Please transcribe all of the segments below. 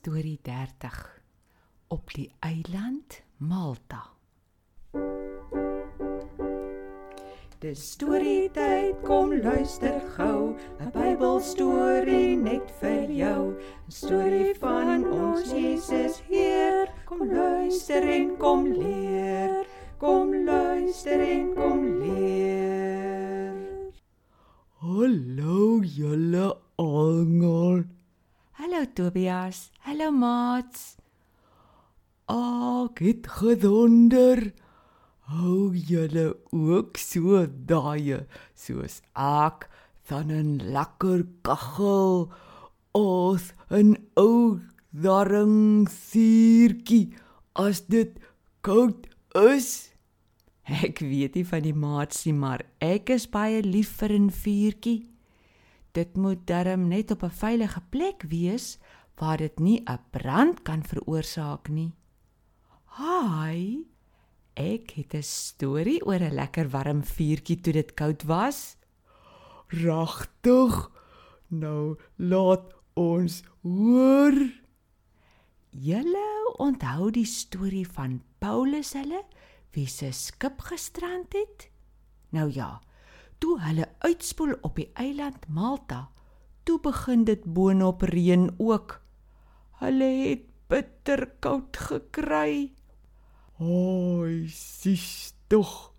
Storie 30 Op die eiland Malta. Dis storie tyd, kom luister gou, 'n Bybelstorie net vir jou. 'n Storie van ons Jesus Heer. Kom luister en kom leer. Kom luister en kom leer. Hallo julle almal. Hallo Tobias. Hallo Mats. Ek het gedonder. Hou julle ook so daai soos ek van 'n lekker kaggel of 'n ou darring vuurtjie as dit koud is. Ek weet nie van die maatsie, maar ek is baie lief vir 'n vuurtjie. Dit moet darm net op 'n veilige plek wees waar dit nie 'n brand kan veroorsaak nie. Haai. Ek het 'n storie oor 'n lekker warm vuurtjie toe dit koud was. Regtig? Nou laat ons hoor. Julle onthou die storie van Paulus hulle wie se skip gestrand het? Nou ja, toe hulle uitspoel op die eiland Malta, toe begin dit boonop reën ook. Hulle het bitter koud gekry. Oi, sis tog.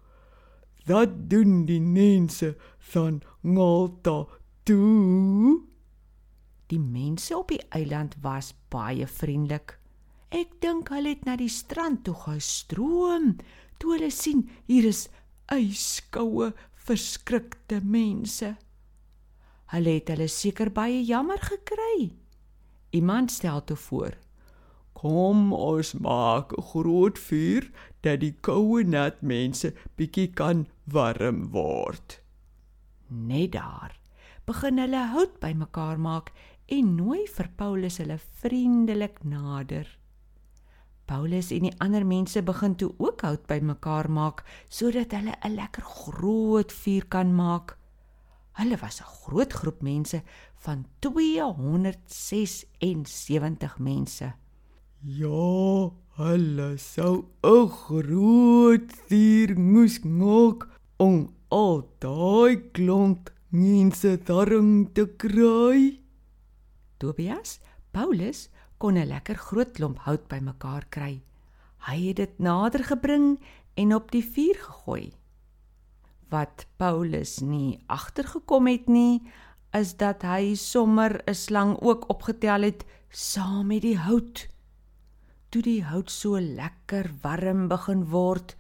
Dat doen die mense van Malta toe. Die mense op die eiland was baie vriendelik. Ek dink hulle het na die strand toe gestroom toe hulle sien hier is yskoue, verskrikte mense. Hulle het hulle seker baie jammer gekry. Iemand stel toe voor: Kom ons maak 'n groot vuur dat die koue nat mense bietjie kan warm word. Net daar begin hulle hout bymekaar maak en nooi vir Paulus hulle vriendelik nader. Paulus en die ander mense begin toe ook hout bymekaar maak sodat hulle 'n lekker groot vuur kan maak. Hulle was 'n groot groep mense van 276 mense. Ja, hulle sou 'n groot vuur moes maak om al daai klomp mense daarin te kry. Tobias, Paulus kon 'n lekker groot klomp hout bymekaar kry. Hy het dit nader gebring en op die vuur gegooi. Wat Paulus nie agtergekom het nie, is dat hy sommer 'n slang ook opgetel het saam met die hout. Toe die hout so lekker warm begin word,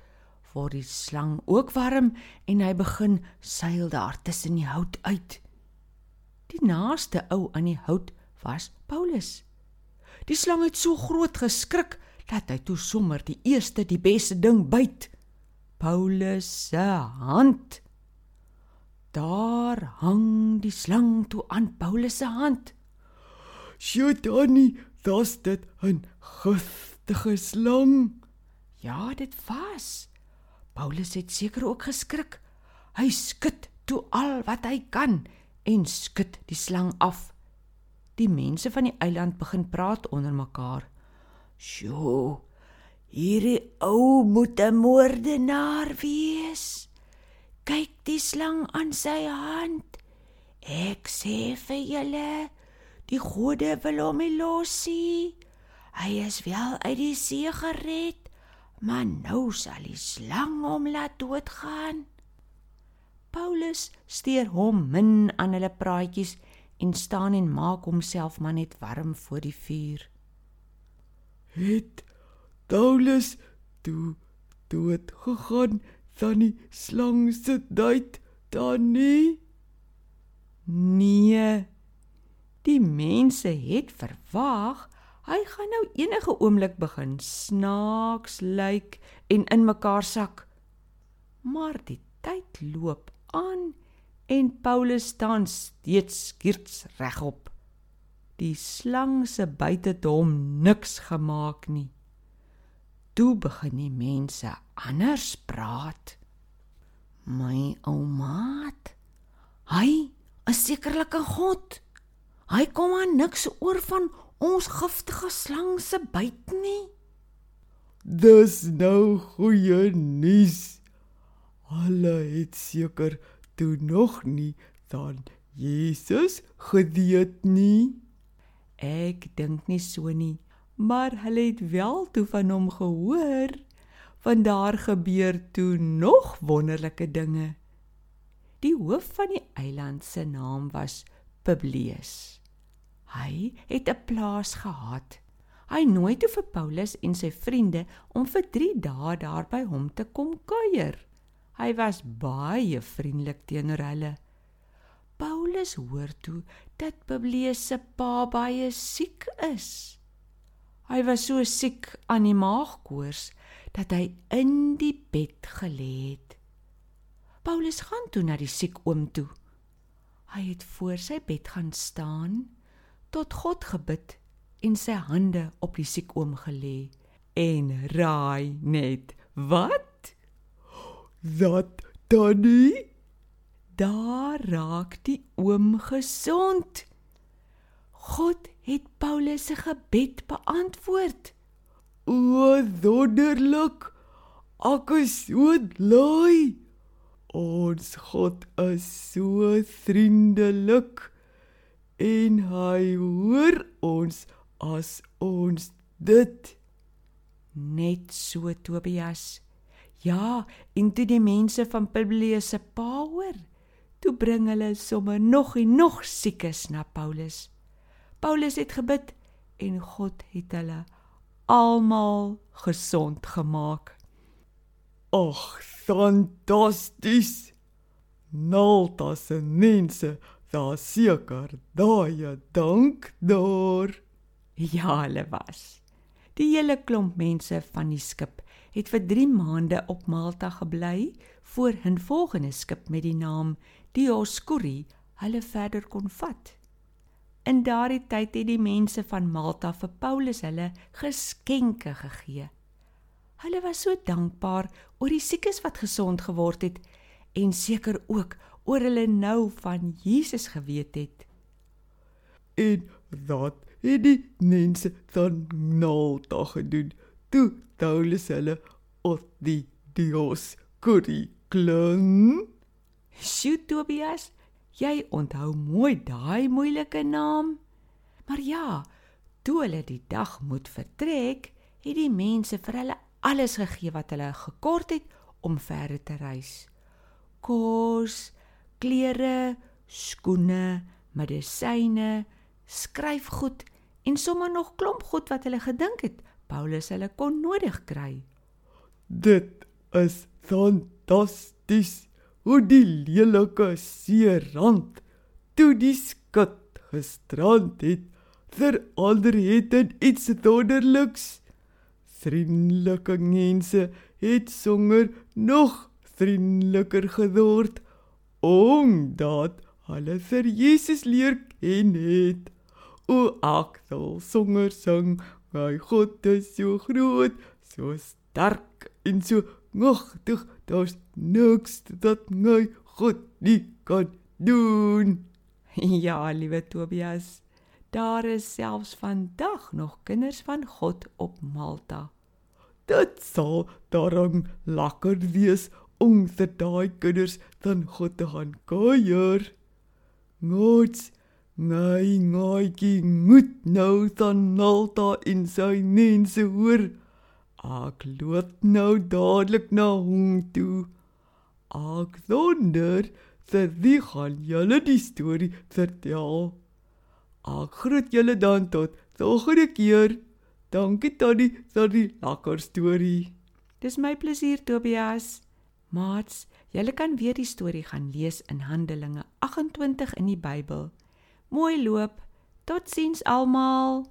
word die slang ook warm en hy begin seil daar tussen die hout uit. Die naaste ou aan die hout was Paulus. Die slang het so groot geskrik dat hy toe sommer die eerste die beste ding byt. Paulus se hand. Daar hang die slang toe aan Paulus se hand. Sjotani, dis dit 'n giftige slang. Ja, dit was. Paulus het seker ook geskrik. Hy skud toe al wat hy kan en skud die slang af. Die mense van die eiland begin praat onder mekaar. "Sjoe, hierdie ou moet 'n moordenaar wees. Kyk die slang aan sy hand. Ek sê vir julle, die gode wil hom nie los nie. Hy is wel uit die see gered, maar nou sal die slang hom laat doodgaan." Paulus steur hom min aan hulle praatjies en staan en maak homself maar net warm voor die vuur. Het Paulus toe dood gegaan dan die slang se dood dan nie? Nee. Die mense het verwag hy gaan nou enige oomblik begin snaaks lyk en in mekaar sak. Maar die tyd loop aan en Paulus staan steeds skierts regop. Die slang se byt het hom niks gemaak nie. Toe begin die mense anders praat. My oumaat, hy is sekerlik 'n god. Hy kom aan niks oor van ons giftige slang se byt nie. Dis nou goeie nuus. Hulle het seker toe nog nie dan Jesus geweet nie. Ek dink nie so nie, maar hulle het wel toe van hom gehoor, want daar gebeur toe nog wonderlike dinge. Die hoof van die eiland se naam was Publius. Hy het 'n plaas gehad. Hy nooi toe vir Paulus en sy vriende om vir 3 dae daar by hom te kom kuier. Hy was baie vriendelik teenoor hulle. Paulus hoor toe dat Publius se pa baie siek is. Hy was so siek aan die maagkoors dat hy in die bed gelê het. Paulus gaan toe na die siek oom toe. Hy het voor sy bed gaan staan, tot God gebid en sy hande op die siek oom gelê en raai net wat? Dat Tannie Daar raak die oom gesond. God het Paulus se gebed beantwoord. O, wonderlik. Ek is so bly. Ons God is so vriendelik en hy hoor ons as ons dit net so Tobias. Ja, en toe die mense van Publius se pa hoor, toe bring hulle sommer nog en nog siekes na Paulus. Paulus het gebid en God het hulle almal gesond gemaak. Ag, fantasties. Nalta se mense, daar seker daai dank daar. Ja, hulle was. Die hele klomp mense van die skip het vir 3 maande op Malta gebly voor 'n volgende skip met die naam Dioscuri hulle verder kon vat. In daardie tyd het die mense van Malta vir Paulus hulle geskenke gegee. Hulle was so dankbaar oor die siekes wat gesond geword het en seker ook oor hulle nou van Jesus geweet het. En dat het die mense van Malta gedoen. Toe Paulus hulle op die Dioscuri klim. Sjoe Tobias, jy onthou mooi daai moeilike naam. Maar ja, toe hulle die dag moet vertrek, het die mense vir hulle alles gegee wat hulle gekort het om verder te reis. Kos, klere, skoene, medisyne, skryfgoed en sommer nog klomp goed wat hulle gedink het Paulus hulle kon nodig kry. Dit is fantasties hoe die lelike seerand toe die skat gestrand het verander het in iets wonderliks. Vriendelike mense het songer nog vriendeliker geword omdat hulle vir Jesus leer ken het. O ek sal songer sing, my God is so groot, so sterk en so magtig daar's niks dat my God nie kan doen. Ja, liewe Tobias, daar is selfs vandag nog kinders van God op Malta. Dit sal daarom lekker wees om vir daai kinders dan God te gaan kuier. Gods Nee, nee, moet nou dan Malta in sy mense hoor. Ek loop nou dadelik na hom toe. Ek wonder vir wie gaan julle die storie vertel? Ek groet julle dan tot volgende keer. Dankie Tannie vir die lekker storie. Dis my plesier Tobias. Maats, julle kan weer die storie gaan lees in Handelinge 28 in die Bybel. Mooi loop. Totsiens almal.